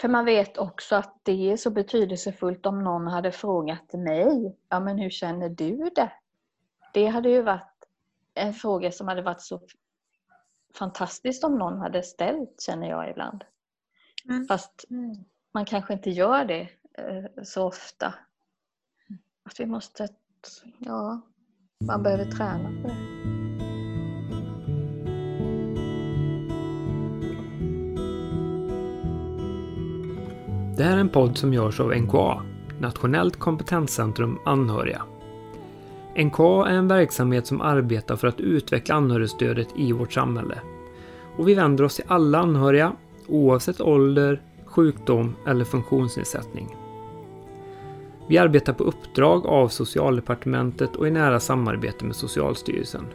För man vet också att det är så betydelsefullt om någon hade frågat mig, ja men hur känner du det? Det hade ju varit en fråga som hade varit så fantastiskt om någon hade ställt, känner jag ibland. Mm. Fast mm. man kanske inte gör det eh, så ofta. Att vi måste, ja, man behöver träna på det. Det här är en podd som görs av NKA, Nationellt kompetenscentrum anhöriga. NKA är en verksamhet som arbetar för att utveckla anhörigstödet i vårt samhälle. Och vi vänder oss till alla anhöriga, oavsett ålder, sjukdom eller funktionsnedsättning. Vi arbetar på uppdrag av Socialdepartementet och i nära samarbete med Socialstyrelsen.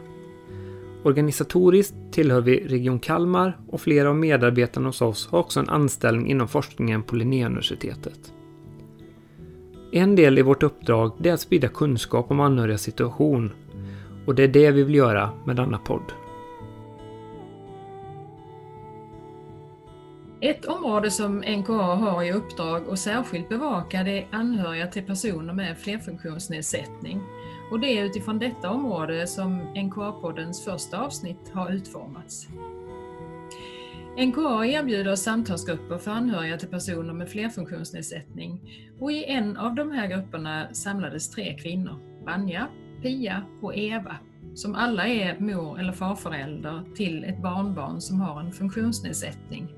Organisatoriskt tillhör vi Region Kalmar och flera av medarbetarna hos oss har också en anställning inom forskningen på Linnéuniversitetet. En del i vårt uppdrag är att sprida kunskap om anhörigas situation och det är det vi vill göra med denna podd. Ett område som NKA har i uppdrag att särskilt bevaka det är anhöriga till personer med flerfunktionsnedsättning. Och det är utifrån detta område som NKA-poddens första avsnitt har utformats. NKA erbjuder samtalsgrupper för anhöriga till personer med flerfunktionsnedsättning och i en av de här grupperna samlades tre kvinnor, Vanja, Pia och Eva, som alla är mor eller farförälder till ett barnbarn som har en funktionsnedsättning.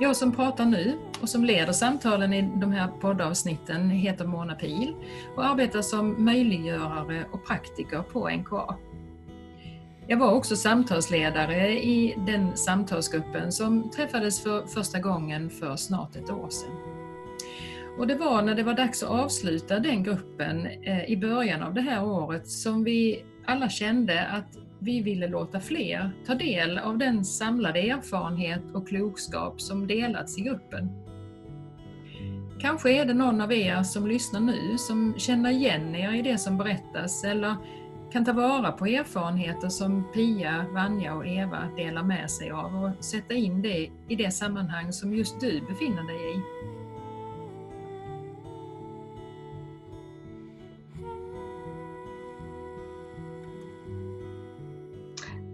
Jag som pratar nu och som leder samtalen i de här poddavsnitten heter Mona Pil och arbetar som möjliggörare och praktiker på NKA. Jag var också samtalsledare i den samtalsgruppen som träffades för första gången för snart ett år sedan. Och det var när det var dags att avsluta den gruppen eh, i början av det här året som vi alla kände att vi ville låta fler ta del av den samlade erfarenhet och klokskap som delats i gruppen. Kanske är det någon av er som lyssnar nu som känner igen er i det som berättas eller kan ta vara på erfarenheter som Pia, Vanja och Eva delar med sig av och sätta in det i det sammanhang som just du befinner dig i.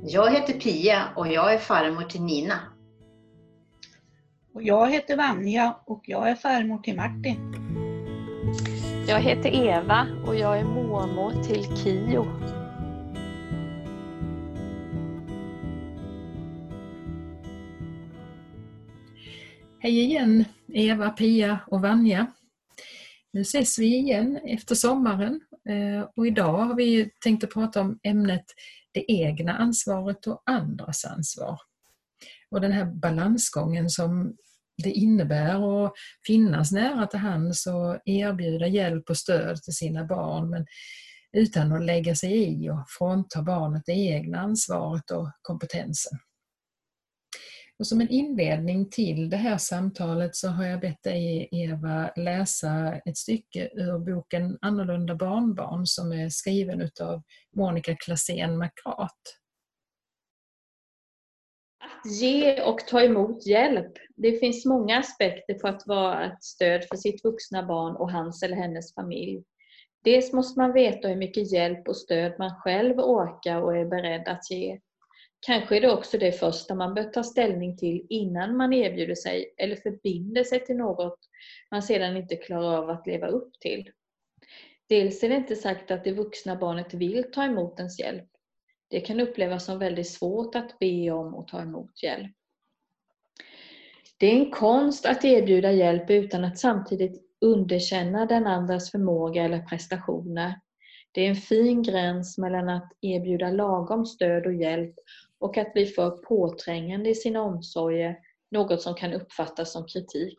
Jag heter Pia och jag är farmor till Nina. Och jag heter Vanja och jag är farmor till Martin. Jag heter Eva och jag är mormor till Kio. Hej igen Eva, Pia och Vanja. Nu ses vi igen efter sommaren Eh, och idag har vi tänkt att prata om ämnet det egna ansvaret och andras ansvar. Och den här balansgången som det innebär att finnas nära till hands och erbjuda hjälp och stöd till sina barn men utan att lägga sig i och frånta barnet det egna ansvaret och kompetensen. Och som en inledning till det här samtalet så har jag bett dig Eva läsa ett stycke ur boken Annorlunda barnbarn som är skriven utav Monica Klasén Makrat. Att ge och ta emot hjälp. Det finns många aspekter på att vara ett stöd för sitt vuxna barn och hans eller hennes familj. Dels måste man veta hur mycket hjälp och stöd man själv orkar och är beredd att ge. Kanske är det också det första man bör ta ställning till innan man erbjuder sig eller förbinder sig till något man sedan inte klarar av att leva upp till. Dels är det inte sagt att det vuxna barnet vill ta emot ens hjälp. Det kan upplevas som väldigt svårt att be om och ta emot hjälp. Det är en konst att erbjuda hjälp utan att samtidigt underkänna den andras förmåga eller prestationer. Det är en fin gräns mellan att erbjuda lagom stöd och hjälp och att bli för påträngande i sina omsorger, något som kan uppfattas som kritik.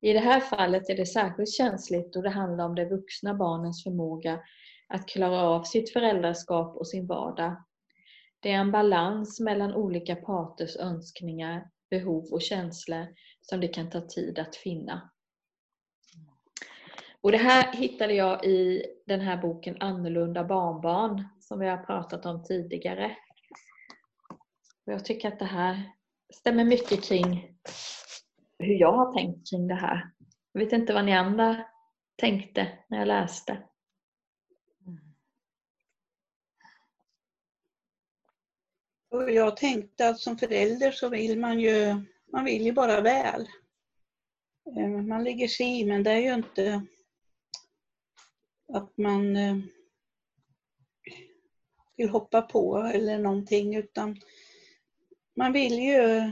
I det här fallet är det särskilt känsligt då det handlar om det vuxna barnens förmåga att klara av sitt föräldraskap och sin vardag. Det är en balans mellan olika parters önskningar, behov och känslor som det kan ta tid att finna. Och Det här hittade jag i den här boken Annorlunda barnbarn som vi har pratat om tidigare. Och jag tycker att det här stämmer mycket kring hur jag har tänkt kring det här. Jag vet inte vad ni andra tänkte när jag läste. Och jag tänkte att som förälder så vill man ju, man vill ju bara väl. Eh, man lägger sig i, men det är ju inte att man eh, vill hoppa på eller någonting utan man vill ju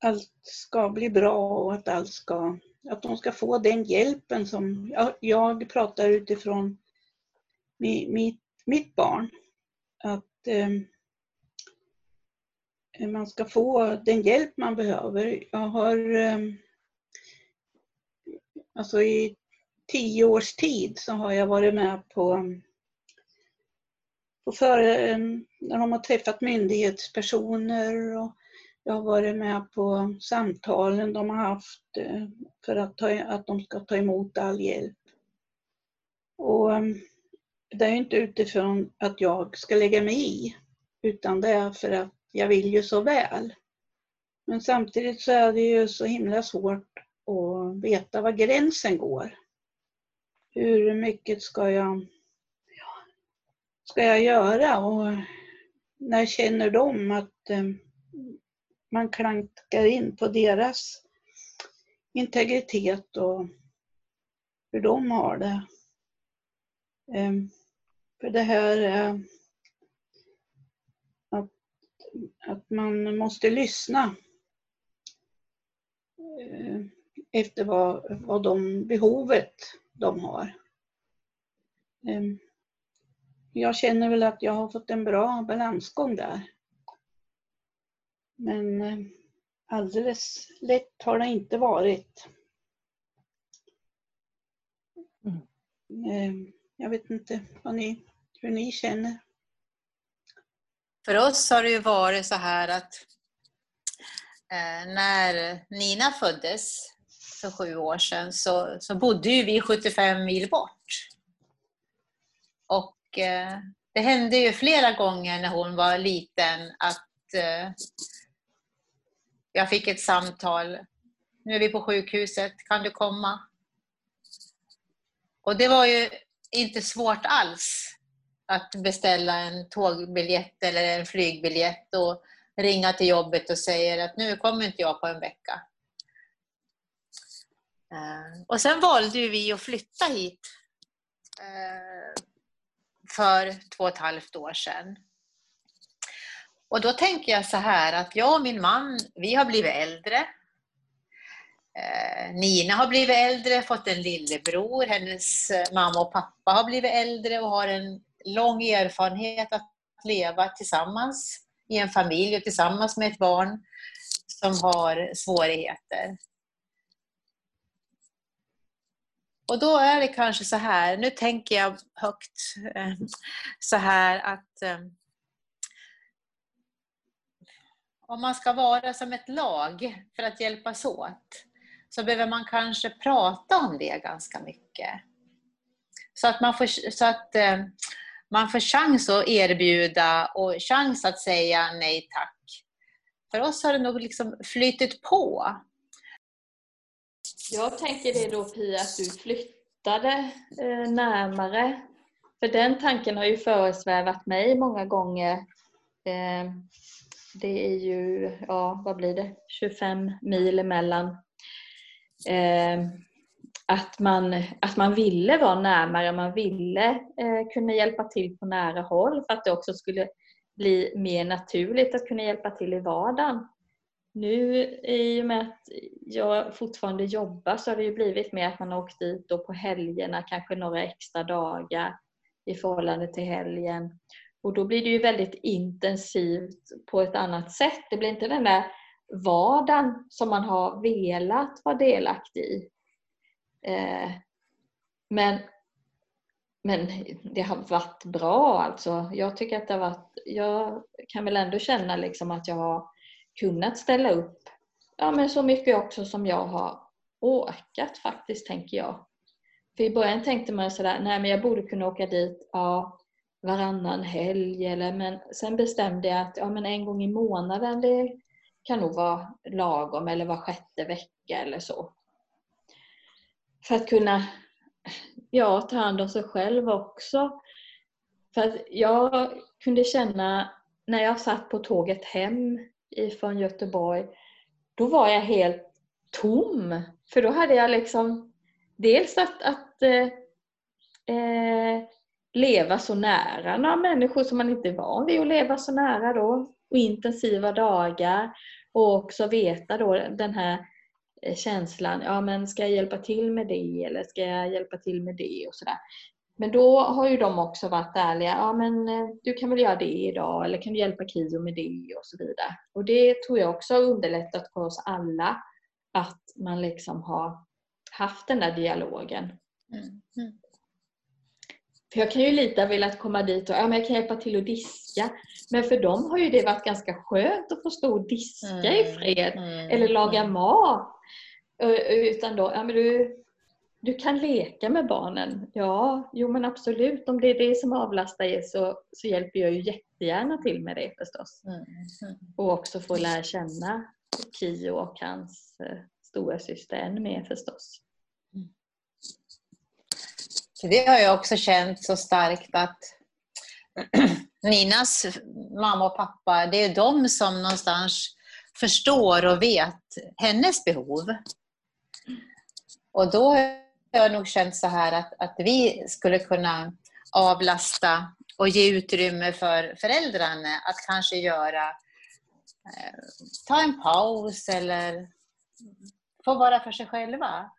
allt ska bli bra och att allt ska, att de ska få den hjälpen som, jag, jag pratar utifrån mitt, mitt barn. Att eh, man ska få den hjälp man behöver. Jag har eh, alltså i tio års tid så har jag varit med på, på för, när de har träffat myndighetspersoner och jag har varit med på samtalen de har haft eh, för att, ta, att de ska ta emot all hjälp. Och ehm, det är inte utifrån att jag ska lägga mig i, utan det är för att jag vill ju så väl. Men samtidigt så är det ju så himla svårt att veta var gränsen går. Hur mycket ska jag, ska jag göra och när känner de att eh, man klankar in på deras integritet och hur de har det. Eh, för det här eh, att, att man måste lyssna eh, efter vad, vad de behovet de har. Jag känner väl att jag har fått en bra balansgång där. Men eh, alldeles lätt har det inte varit. Mm. Ehm, jag vet inte vad ni, hur ni känner. För oss har det ju varit så här att eh, när Nina föddes för sju år sedan så, så bodde ju vi 75 mil bort. Och det hände ju flera gånger när hon var liten att eh, jag fick ett samtal. Nu är vi på sjukhuset, kan du komma? Och det var ju inte svårt alls att beställa en tågbiljett eller en flygbiljett och ringa till jobbet och säga att nu kommer inte jag på en vecka. Eh, och sen valde vi att flytta hit för två och ett halvt år sedan. Och då tänker jag så här att jag och min man, vi har blivit äldre. Eh, Nina har blivit äldre, fått en lillebror. Hennes mamma och pappa har blivit äldre och har en lång erfarenhet att leva tillsammans i en familj och tillsammans med ett barn som har svårigheter. Och då är det kanske så här, nu tänker jag högt, eh, så här att eh, om man ska vara som ett lag för att hjälpas åt så behöver man kanske prata om det ganska mycket. Så att man får, så att, eh, man får chans att erbjuda och chans att säga nej tack. För oss har det nog liksom flyttat på. Jag tänker det då Pia, att du flyttade eh, närmare. För den tanken har ju föresvävat mig många gånger. Eh, det är ju, ja vad blir det, 25 mil emellan. Eh, att, man, att man ville vara närmare, man ville eh, kunna hjälpa till på nära håll för att det också skulle bli mer naturligt att kunna hjälpa till i vardagen. Nu i och med att jag fortfarande jobbar så har det ju blivit mer att man har åkt dit då på helgerna, kanske några extra dagar i förhållande till helgen. Och då blir det ju väldigt intensivt på ett annat sätt. Det blir inte den där vardagen som man har velat vara delaktig i. Eh, men, men det har varit bra alltså. Jag tycker att det har varit, jag kan väl ändå känna liksom att jag har kunnat ställa upp ja, men så mycket också som jag har orkat faktiskt, tänker jag. För i början tänkte man sådär, nej men jag borde kunna åka dit, ja, varannan helg eller men sen bestämde jag att ja, men en gång i månaden det kan nog vara lagom eller var sjätte vecka eller så. För att kunna ja, ta hand om sig själv också. För att jag kunde känna när jag satt på tåget hem ifrån Göteborg, då var jag helt tom. För då hade jag liksom dels att, att eh, eh, leva så nära några människor som man inte är van vid att leva så nära då. Och intensiva dagar. Och också veta då den här eh, känslan, ja men ska jag hjälpa till med det eller ska jag hjälpa till med det och sådär. Men då har ju de också varit ärliga. Ja, men eh, du kan väl göra det idag eller kan du hjälpa Kio med det och så vidare. Och det tror jag också har underlättat för oss alla att man liksom har haft den där dialogen. Mm. Mm. För jag kan ju lite ha velat komma dit och ja, men jag kan hjälpa till att diska. Men för dem har ju det varit ganska skönt att få stå och diska mm. i fred. Mm. Eller laga mat. Utan då, ja men du, du kan leka med barnen. Ja, jo men absolut. Om det är det som avlastar er så, så hjälper jag ju jättegärna till med det förstås. Mm. Mm. Och också få lära känna Kio och hans eh, stora syster ännu mer förstås. Mm. Det har jag också känt så starkt att Ninas mamma och pappa, det är de som någonstans förstår och vet hennes behov. Och då jag har nog känt så här att, att vi skulle kunna avlasta och ge utrymme för föräldrarna att kanske göra, eh, ta en paus eller få vara för sig själva.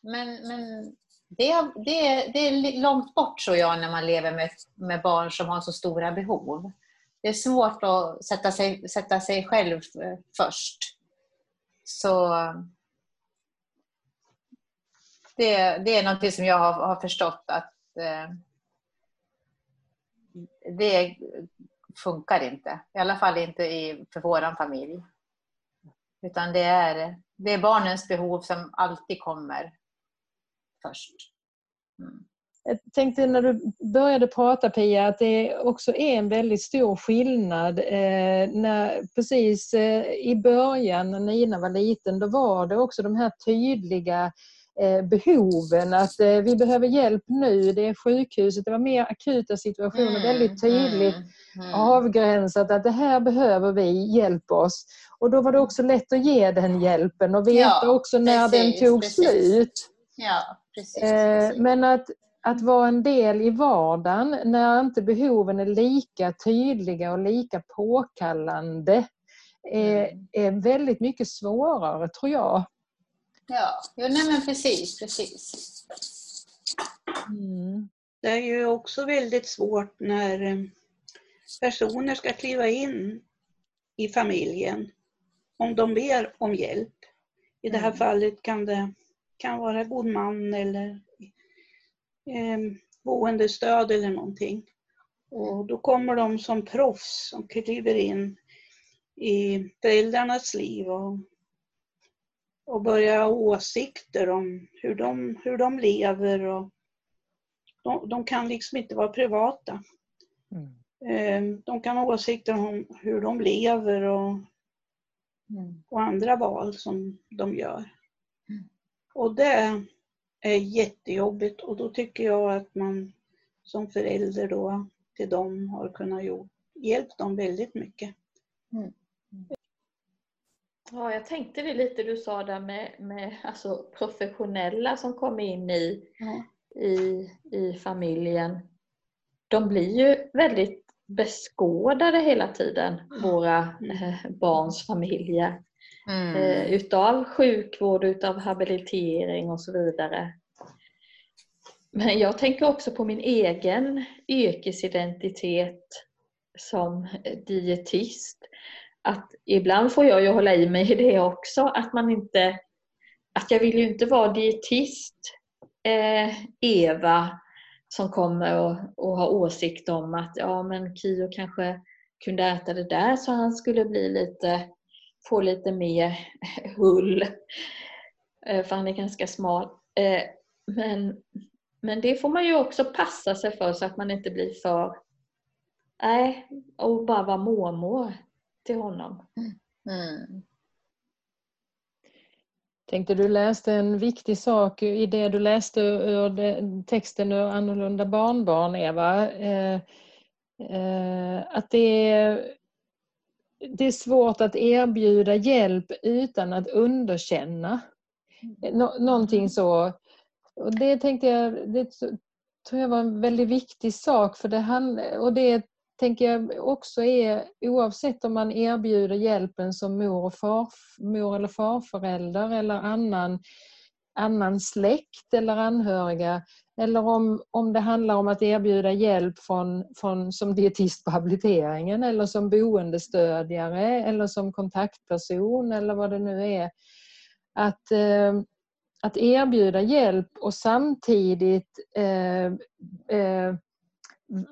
Men, men det, det, det är långt bort tror jag när man lever med, med barn som har så stora behov. Det är svårt att sätta sig, sätta sig själv eh, först. Så det, det är någonting som jag har, har förstått att eh, det funkar inte. I alla fall inte i, för vår familj. Utan det är, det är barnens behov som alltid kommer först. Mm. Jag tänkte när du började prata Pia att det också är en väldigt stor skillnad. Eh, när, precis eh, i början när Nina var liten då var det också de här tydliga Eh, behoven, att eh, vi behöver hjälp nu, det är sjukhuset, det var mer akuta situationer, mm, väldigt tydligt mm, mm. avgränsat att det här behöver vi, hjälp oss. Och då var det också lätt att ge den hjälpen och veta ja, också när precis, den tog precis. slut. Ja, precis, eh, Men att, att vara en del i vardagen när inte behoven är lika tydliga och lika påkallande är, mm. är väldigt mycket svårare tror jag. Ja, jo, nej men precis, precis. Mm. Det är ju också väldigt svårt när eh, personer ska kliva in i familjen om de ber om hjälp. I det här mm. fallet kan det kan vara god man eller eh, boendestöd eller någonting. Och då kommer de som proffs som kliver in i föräldrarnas liv och och börja ha åsikter om hur de, hur de lever. Och de, de kan liksom inte vara privata. Mm. Eh, de kan ha åsikter om hur de lever och, mm. och andra val som de gör. Mm. Och det är jättejobbigt och då tycker jag att man som förälder då till dem har kunnat hjälpa dem väldigt mycket. Mm. Ja, jag tänkte det lite du sa där med, med alltså professionella som kommer in i, mm. i, i familjen. De blir ju väldigt beskådade hela tiden, våra eh, barns familjer. Mm. Eh, utav sjukvård, utav habilitering och så vidare. Men jag tänker också på min egen yrkesidentitet som dietist att ibland får jag ju hålla i mig i det också, att man inte att jag vill ju inte vara dietist eh, Eva som kommer och, och har åsikt om att ja men Kio kanske kunde äta det där så han skulle bli lite få lite mer hull eh, för han är ganska smal. Eh, men, men det får man ju också passa sig för så att man inte blir för nej, och bara vara mormor till honom. Mm. Tänkte du läste en viktig sak i det du läste ur texten ur Annorlunda barnbarn, Eva. Eh, eh, att det är, det är svårt att erbjuda hjälp utan att underkänna. Eh, nå, någonting så. Och det tänkte jag, det tror jag var en väldigt viktig sak för det han, och det tänker jag också är oavsett om man erbjuder hjälpen som mor, och far, mor eller farförälder eller annan, annan släkt eller anhöriga eller om, om det handlar om att erbjuda hjälp från, från, som dietist på habiliteringen eller som boendestödjare eller som kontaktperson eller vad det nu är. Att, eh, att erbjuda hjälp och samtidigt eh, eh,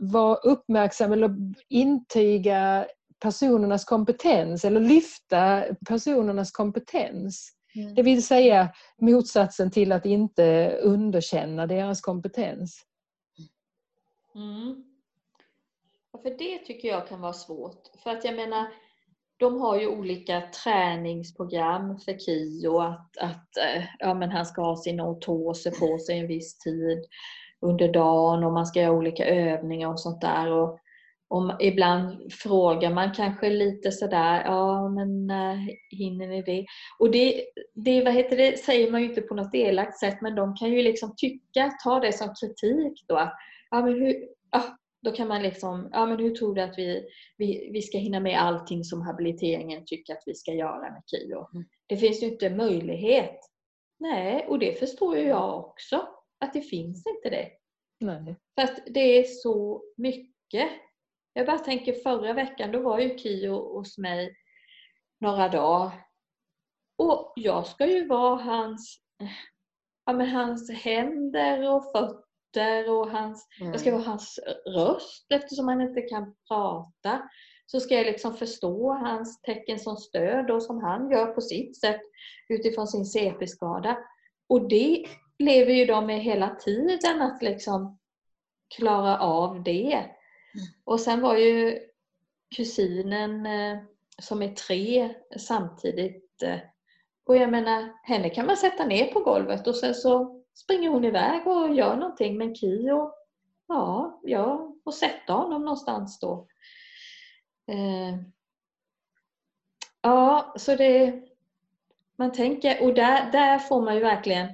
vara uppmärksam eller intyga personernas kompetens eller lyfta personernas kompetens. Mm. Det vill säga motsatsen till att inte underkänna deras kompetens. Mm. för det tycker jag kan vara svårt. För att jag menar, de har ju olika träningsprogram för KIO. Att, att eh, ja, men han ska ha sin ortoser på sig en viss tid under dagen och man ska göra olika övningar och sånt där. Och om, ibland frågar man kanske lite sådär, ja men äh, hinner ni det? Och det, det, vad heter det säger man ju inte på något elakt sätt men de kan ju liksom tycka, ta det som kritik då. Att, ja, men hur, ja, då kan man liksom, ja men hur tror du att vi, vi, vi ska hinna med allting som habiliteringen tycker att vi ska göra med KIO? Mm. Det finns ju inte möjlighet. Nej, och det förstår ju jag också att det finns inte det. Nej. För att det är så mycket. Jag bara tänker förra veckan, då var ju Kio hos mig några dagar. Och jag ska ju vara hans, ja, men hans händer och fötter och hans, mm. jag ska vara hans röst eftersom han inte kan prata. Så ska jag liksom förstå hans tecken som stöd och som han gör på sitt sätt utifrån sin CP-skada. Och det lever ju de med hela tiden att liksom klara av det. Mm. Och sen var ju kusinen eh, som är tre samtidigt eh, och jag menar, henne kan man sätta ner på golvet och sen så springer hon iväg och gör någonting. Men Kio, ja, jag får sätta honom någonstans då. Eh, ja, så det... Man tänker, och där, där får man ju verkligen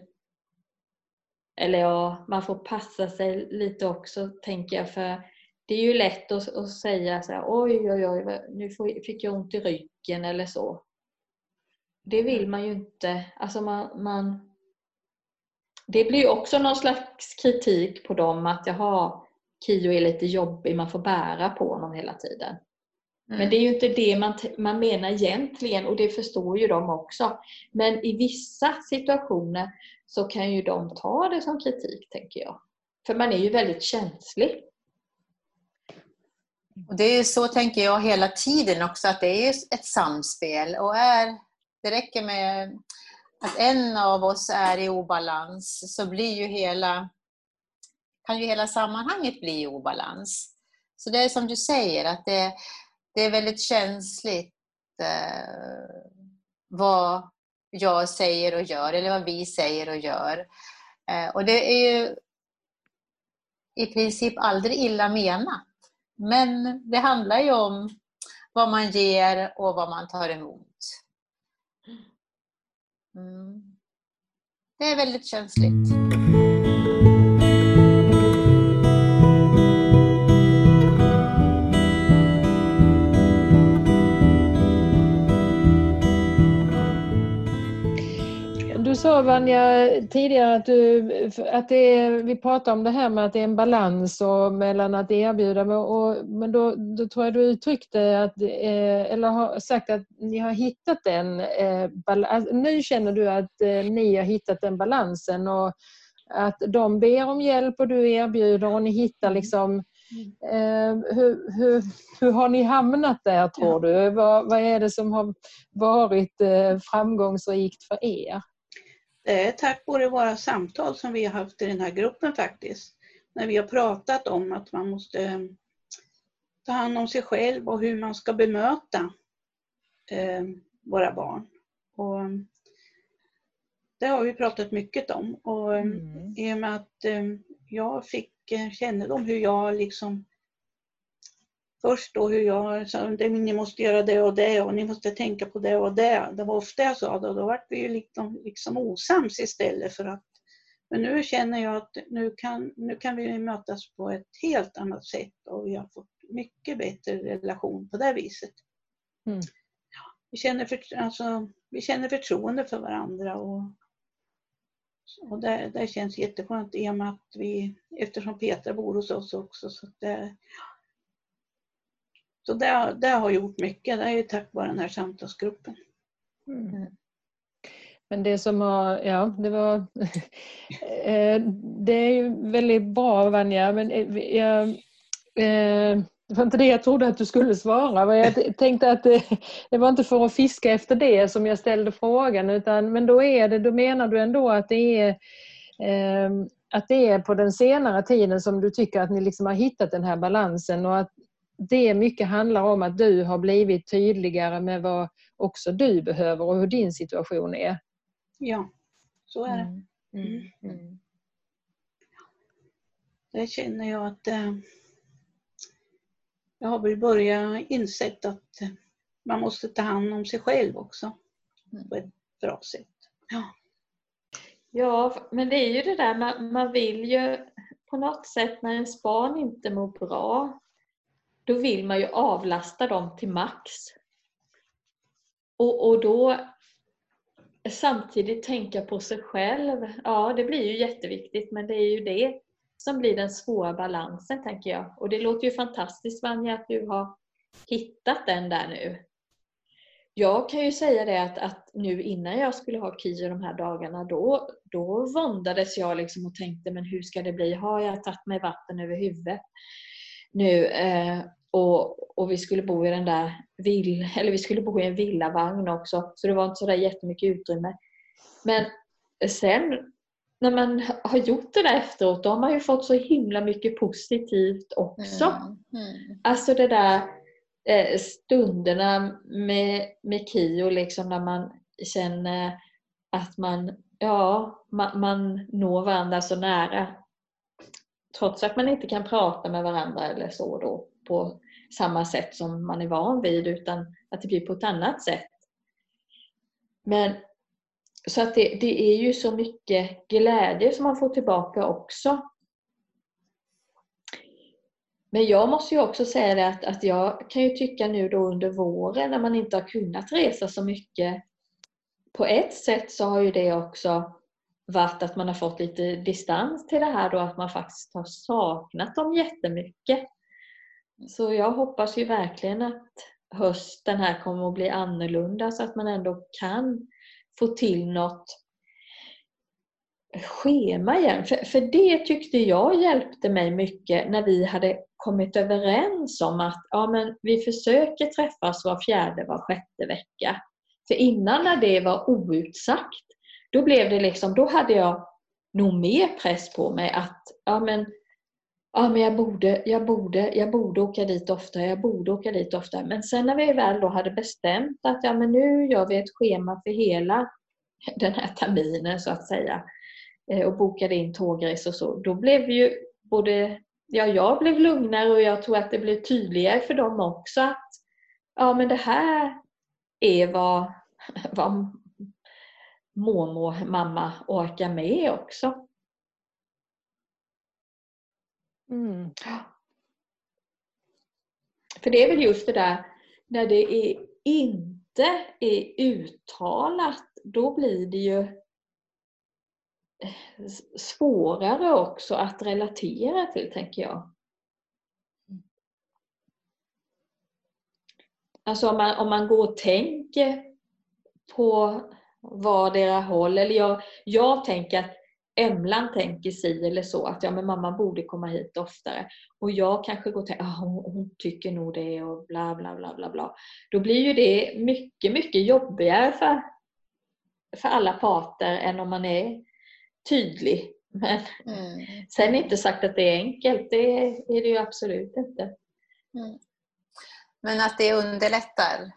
eller ja, man får passa sig lite också tänker jag för det är ju lätt att, att säga så här, oj oj oj, nu fick jag ont i ryggen eller så. Det vill man ju inte. Alltså man, man det blir ju också någon slags kritik på dem att jaha, Kio är lite jobbig, man får bära på honom hela tiden. Mm. Men det är ju inte det man, man menar egentligen och det förstår ju de också. Men i vissa situationer så kan ju de ta det som kritik, tänker jag. För man är ju väldigt känslig. Och det är så, tänker jag, hela tiden också, att det är ett samspel. Och är, det räcker med att en av oss är i obalans så blir ju hela, kan ju hela sammanhanget bli i obalans. Så det är som du säger, att det, det är väldigt känsligt eh, vad jag säger och gör, eller vad vi säger och gör. Eh, och det är ju i princip aldrig illa menat. Men det handlar ju om vad man ger och vad man tar emot. Mm. Det är väldigt känsligt. Sa Vanja tidigare att, du, att det är, vi pratade om det här med att det är en balans och mellan att erbjuda och, men då, då tror jag du uttryckte att, eh, eller har sagt att ni har hittat den eh, alltså, Nu känner du att eh, ni har hittat den balansen och att de ber om hjälp och du erbjuder och ni hittar mm. liksom Eh, hur, hur, hur har ni hamnat där tror du? Vad, vad är det som har varit framgångsrikt för er? Det är tack vare våra samtal som vi har haft i den här gruppen faktiskt. När vi har pratat om att man måste eh, ta hand om sig själv och hur man ska bemöta eh, våra barn. Och det har vi pratat mycket om. Och Mm. I och med att eh, jag fick eh, kännedom hur jag liksom Först då hur jag sa ni måste göra det och det och ni måste tänka på det och det. Det var ofta jag sa det och då var vi ju liksom, liksom osams istället för att men nu känner jag att nu kan, nu kan vi mötas på ett helt annat sätt och vi har fått mycket bättre relation på det viset. Mm. Vi, känner för, alltså, vi känner förtroende för varandra och, och det, det känns jätteskönt i och med att vi, eftersom Petra bor hos oss också. Så, det, så det, det har gjort mycket, det är ju tack vare den här samtalsgruppen. Mm. Men det som har, ja det var eh, Det är ju väldigt bra Vanja men eh, jag, eh, det var inte det jag trodde att du skulle svara. Men Jag tänkte att det, det var inte för att fiska efter det som jag ställde frågan utan men då är det, då menar du ändå att det är att det är på den senare tiden som du tycker att ni liksom har hittat den här balansen och att det mycket handlar om att du har blivit tydligare med vad också du behöver och hur din situation är. Ja, så är det. Mm. Mm. Mm. Där känner jag att eh, jag har väl börjat insett att man måste ta hand om sig själv också på ett bra sätt. Ja, Ja, men det är ju det där man, man vill ju på något sätt när ens barn inte mår bra, då vill man ju avlasta dem till max. Och, och då samtidigt tänka på sig själv, ja det blir ju jätteviktigt men det är ju det som blir den svåra balansen tänker jag. Och det låter ju fantastiskt Vanja att du har hittat den där nu. Jag kan ju säga det att, att nu innan jag skulle ha KIO de här dagarna då, då våndades jag liksom och tänkte men hur ska det bli? Har jag tagit mig vatten över huvudet nu? Eh, och, och vi skulle bo i den där vill, eller vi skulle bo i en villavagn också så det var inte så där jättemycket utrymme. Men sen när man har gjort det där efteråt då har man ju fått så himla mycket positivt också. Mm. Mm. Alltså det där eh, stunderna med, med Kio liksom när man känner att man, ja, man, man når varandra så nära. Trots att man inte kan prata med varandra eller så då på samma sätt som man är van vid utan att det blir på ett annat sätt. Men så att det, det är ju så mycket glädje som man får tillbaka också. Men jag måste ju också säga det att, att jag kan ju tycka nu då under våren när man inte har kunnat resa så mycket. På ett sätt så har ju det också varit att man har fått lite distans till det här då att man faktiskt har saknat dem jättemycket. Så jag hoppas ju verkligen att hösten här kommer att bli annorlunda så att man ändå kan få till något schema igen. För, för det tyckte jag hjälpte mig mycket när vi hade kommit överens om att ja, men vi försöker träffas var fjärde, var sjätte vecka. För innan när det var outsagt, då blev det liksom, då hade jag nog mer press på mig att ja, men, ja, men jag, borde, jag, borde, jag borde åka dit oftare, jag borde åka dit oftare. Men sen när vi väl då hade bestämt att ja, men nu gör vi ett schema för hela den här terminen så att säga eh, och bokade in tågresor och så, då blev ju både ja, jag blev lugnare och jag tror att det blev tydligare för dem också att ja, men det här är vad, vad mormor, mamma orkar med också. Mm. För det är väl just det där när det är, inte är uttalat, då blir det ju svårare också att relatera till, tänker jag. Alltså om man, om man går och tänker på vardera håll, eller jag, jag tänker att Emlan tänker si eller så, att ja, men mamma borde komma hit oftare. Och jag kanske går tänker, ah, hon, hon tycker nog det och bla bla bla bla bla. Då blir ju det mycket, mycket jobbigare för, för alla parter än om man är tydlig. Men Mm. sen inte sagt att det är enkelt, det är det ju absolut inte. Men att det underlättar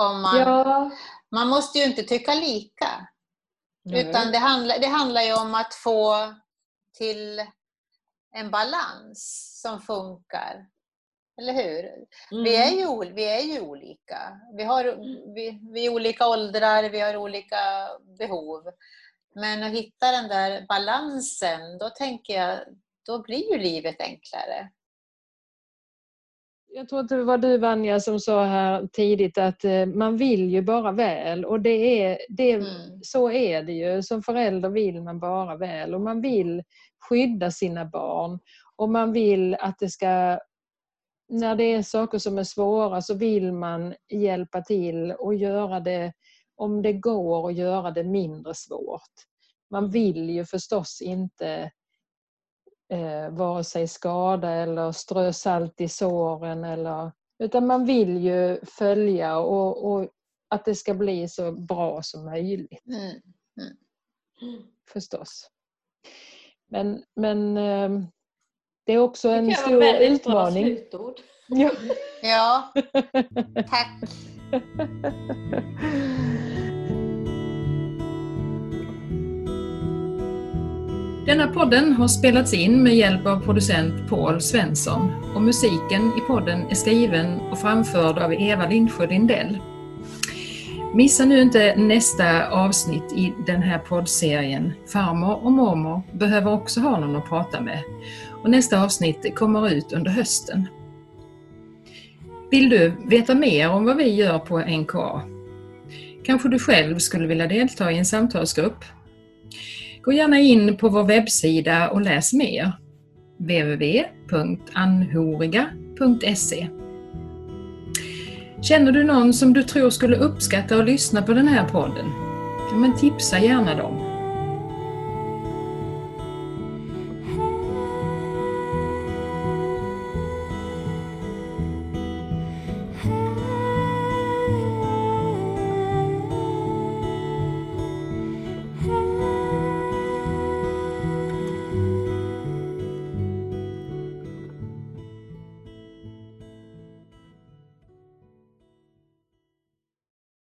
Om man, Ja, man måste ju inte tycka lika. Nej. Utan det handlar, det handlar ju om att få till en balans som funkar. Eller hur? Vi, är ju, vi är ju olika. Vi, har, vi, vi är olika åldrar, vi har olika behov. Men att hitta den där balansen, då tänker jag, då blir ju livet enklare. Jag tror att det var du Vanja som sa här tidigt att eh, man vill ju bara väl och det är, det, Mm. så är det ju. Som förälder vill man bara väl och man vill skydda sina barn och man vill att det ska när det är saker som är svåra så vill man hjälpa till och göra det, om det går, att göra det mindre svårt. Man vill ju förstås inte eh, vare sig skada eller strö salt i såren. Eller, utan man vill ju följa och, och att det ska bli så bra som möjligt Mm. förstås. Men, men eh, det är också det en stor utmaning. slutord. Ja. Ja, tack. Denna podden har spelats in med hjälp av producent Paul Svensson och musiken i podden är skriven och framförd av Eva Lindsjö Lindell. Missa nu inte nästa avsnitt i den här poddserien. Farmor och mormor behöver också ha någon att prata med. Och nästa avsnitt kommer ut under hösten. Vill du veta mer om vad vi gör på NKA? Kanske du själv skulle vilja delta i en samtalsgrupp? Gå gärna in på vår webbsida och läs mer. www.anhoriga.se Känner du någon som du tror skulle uppskatta att lyssna på den här podden? Ja, men tipsa gärna dem.